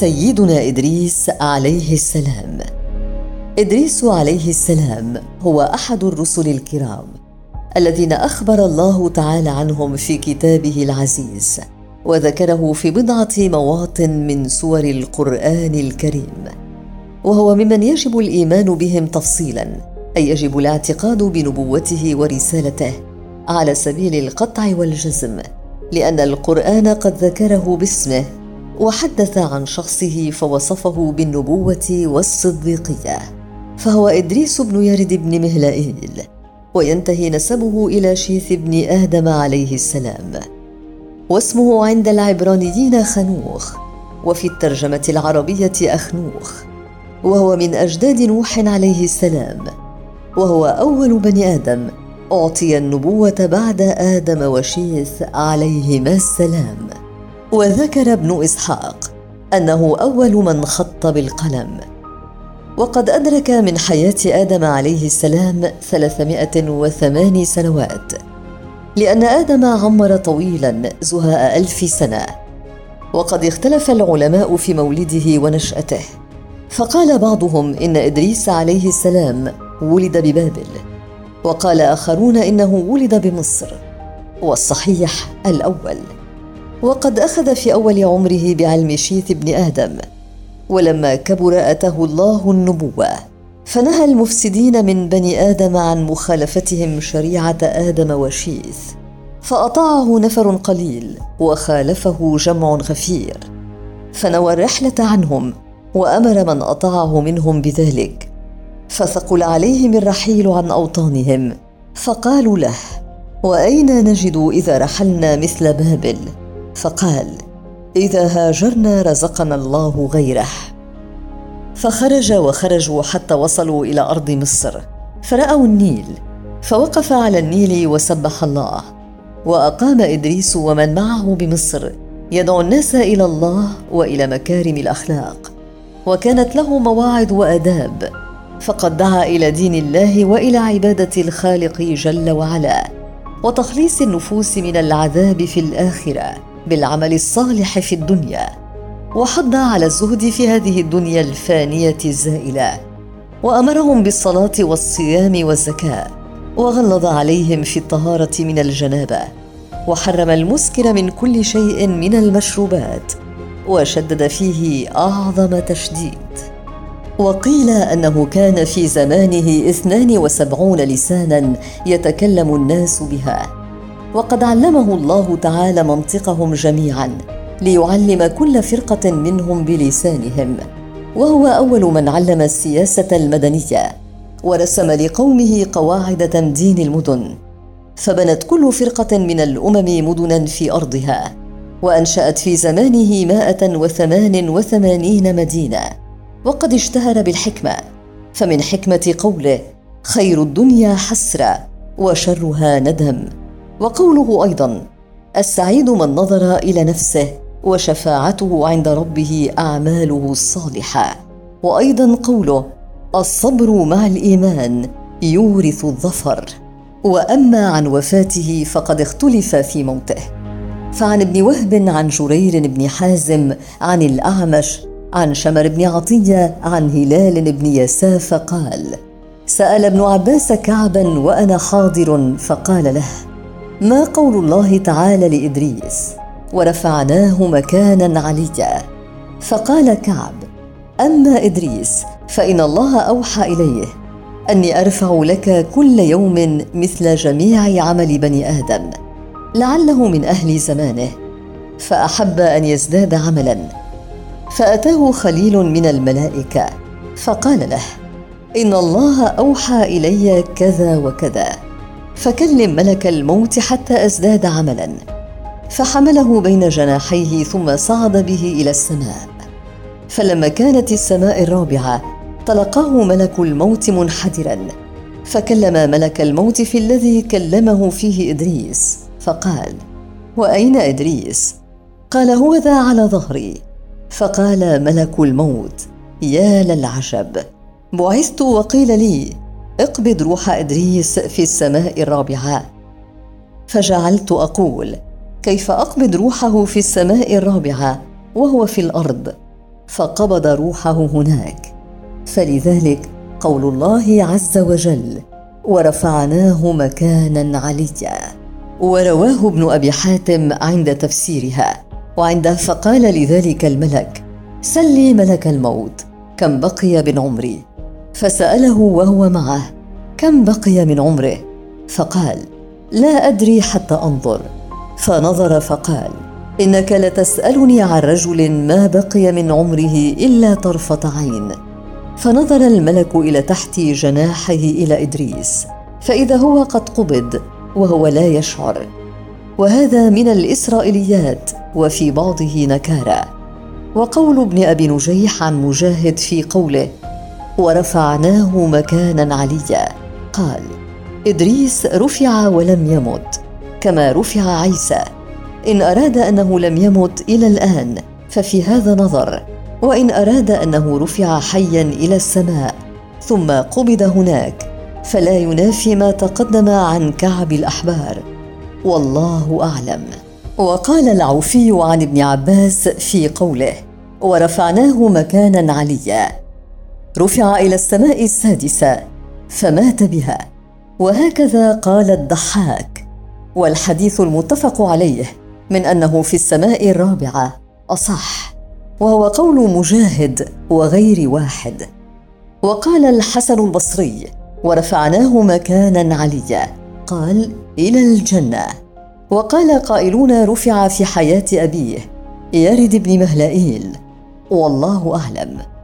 سيدنا إدريس عليه السلام. إدريس عليه السلام هو أحد الرسل الكرام الذين أخبر الله تعالى عنهم في كتابه العزيز وذكره في بضعة مواطن من سور القرآن الكريم. وهو ممن يجب الإيمان بهم تفصيلا أي يجب الاعتقاد بنبوته ورسالته على سبيل القطع والجزم لأن القرآن قد ذكره باسمه. وحدث عن شخصه فوصفه بالنبوة والصديقية فهو إدريس بن يرد بن مهلائيل وينتهي نسبه إلى شيث بن آدم عليه السلام. واسمه عند العبرانيين خنوخ وفي الترجمة العربية أخنوخ وهو من أجداد نوح عليه السلام وهو أول بني آدم أعطي النبوة بعد آدم وشيث عليهما السلام. وذكر ابن إسحاق أنه أول من خط بالقلم. وقد أدرك من حياة آدم عليه السلام ثلاثمائة وثمان سنوات لأن آدم عمر طويلا زهاء ألف سنة. وقد اختلف العلماء في مولده ونشأته فقال بعضهم إن إدريس عليه السلام ولد ببابل وقال آخرون إنه ولد بمصر. والصحيح الأول. وقد أخذ في أول عمره بعلم شيث بن آدم ولما كبر أتاه الله النبوة فنهى المفسدين من بني آدم عن مخالفتهم شريعة آدم وشيث فأطاعه نفر قليل وخالفه جمع غفير. فنوى الرحلة عنهم وأمر من أطاعه منهم بذلك فثقل عليهم الرحيل عن أوطانهم فقالوا له وأين نجد إذا رحلنا مثل بابل؟ فقال إذا هاجرنا رزقنا الله غيره. فخرج وخرجوا حتى وصلوا إلى أرض مصر فرأوا النيل فوقف على النيل وسبح الله وأقام إدريس ومن معه بمصر يدعو الناس إلى الله وإلى مكارم الأخلاق وكانت له مواعظ وآداب فقد دعا إلى دين الله وإلى عبادة الخالق جل وعلا وتخليص النفوس من العذاب في الآخرة. بالعمل الصالح في الدنيا وحض على الزهد في هذه الدنيا الفانية الزائلة وأمرهم بالصلاة والصيام والزكاة وغلظ عليهم في الطهارة من الجنابة وحرم المسكر من كل شيء من المشروبات وشدد فيه أعظم تشديد. وقيل أنه كان في زمانه اثنان وسبعون لسانا يتكلم الناس بها. وقد علمه الله تعالى منطقهم جميعا ليعلم كل فرقة منهم بلسانهم. وهو أول من علم السياسة المدنية ورسم لقومه قواعد تمدين المدن. فبنت كل فرقة من الأمم مدنا في أرضها وأنشأت في زمانه مائة وثمان وثمانين مدينة. وقد اشتهر بالحكمة فمن حكمة قوله خير الدنيا حسره وشرها ندم. وقوله أيضا السعيد من نظر إلى نفسه وشفاعته عند ربه أعماله الصالحة. وأيضا قوله الصبر مع الإيمان يورث الظفر. وأما عن وفاته فقد اختلف في موته. فعن ابن وهب عن جرير بن حازم عن الأعمش عن شمر بن عطية عن هلال بن يساف قال سأل ابن عباس كعبا وأنا حاضر فقال له ما قول الله تعالى لإدريس؟ ورفعناه مكانا عليا. فقال كعب أما إدريس فإن الله أوحى إليه أني أرفع لك كل يوم مثل جميع عمل بني آدم لعله من أهل زمانه فأحب أن يزداد عملا. فأتاه خليل من الملائكة فقال له إن الله أوحى إلي كذا وكذا. فكلم ملك الموت حتى أزداد عملا. فحمله بين جناحيه ثم صعد به إلى السماء. فلما كانت السماء الرابعة تلقاه ملك الموت منحدرا. فكلم ملك الموت في الذي كلمه فيه إدريس. فقال وأين إدريس؟ قال هو ذا على ظهري. فقال ملك الموت يا للعجب بعثت وقيل لي اقبض روح إدريس في السماء الرابعة. فجعلت أقول كيف أقبض روحه في السماء الرابعة وهو في الأرض؟ فقبض روحه هناك. فلذلك قول الله عز وجل ورفعناه مكانا عليا. ورواه ابن أبي حاتم عند تفسيرها. وعنده فقال لذلك الملك سلي ملك الموت كم بقي من عمري فسأله وهو معه كم بقي من عمره؟ فقال لا أدري حتى أنظر. فنظر فقال إنك لتسألني عن رجل ما بقي من عمره إلا طرفة عين. فنظر الملك إلى تحت جناحه إلى إدريس فإذا هو قد قبض وهو لا يشعر. وهذا من الإسرائيليات وفي بعضه نكاره وقول ابن أبي نجيح عن مجاهد في قوله ورفعناه مكانا عليا. قال إدريس رفع ولم يمت كما رفع عيسى. إن أراد أنه لم يمت إلى الآن ففي هذا نظر. وإن أراد أنه رفع حيا إلى السماء ثم قبض هناك فلا ينافي ما تقدم عن كعب الأحبار. والله أعلم. وقال العوفي عن ابن عباس في قوله ورفعناه مكانا عليا. رفع إلى السماء السادسة فمات بها. وهكذا قال الضحاك. والحديث المتفق عليه من أنه في السماء الرابعة أصح. وهو قول مجاهد وغير واحد. وقال الحسن البصري ورفعناه مكانا عليا قال إلى الجنة وقال قائلون رفع في حياة أبيه يرد بن مهلائيل والله أعلم.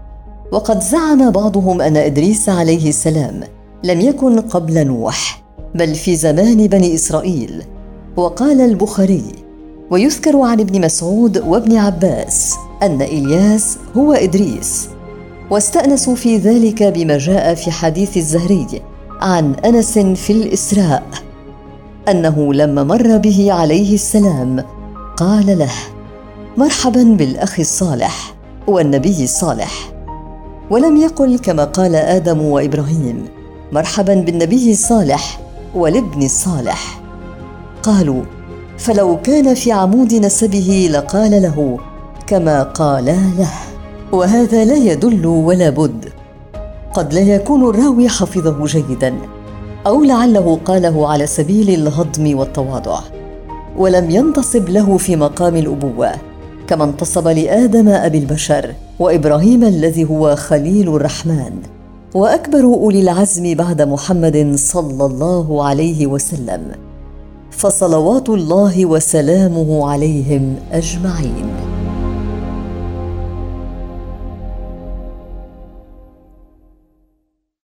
وقد زعم بعضهم أن إدريس عليه السلام لم يكن قبل نوح بل في زمان بني إسرائيل. وقال البخاري ويذكر عن ابن مسعود وابن عباس أن إلياس هو إدريس واستأنسوا في ذلك بما جاء في حديث الزهري عن أنس في الإسراء أنه لما مر به عليه السلام قال له مرحبا بالأخ الصالح والنبي الصالح. ولم يقل كما قال آدم وإبراهيم مرحبا بالنبي الصالح والابن الصالح قالوا فلو كان في عمود نسبه لقال له كما قالا له وهذا لا يدل ولا بد. قد لا يكون الراوي حفظه جيدا أو لعله قاله على سبيل الهضم والتواضع ولم ينتصب له في مقام الأبوة. كما انتصب لآدم أبي البشر وإبراهيم الذي هو خليل الرحمن وأكبر أولي العزم بعد محمد صلى الله عليه وسلم. فصلوات الله وسلامه عليهم أجمعين.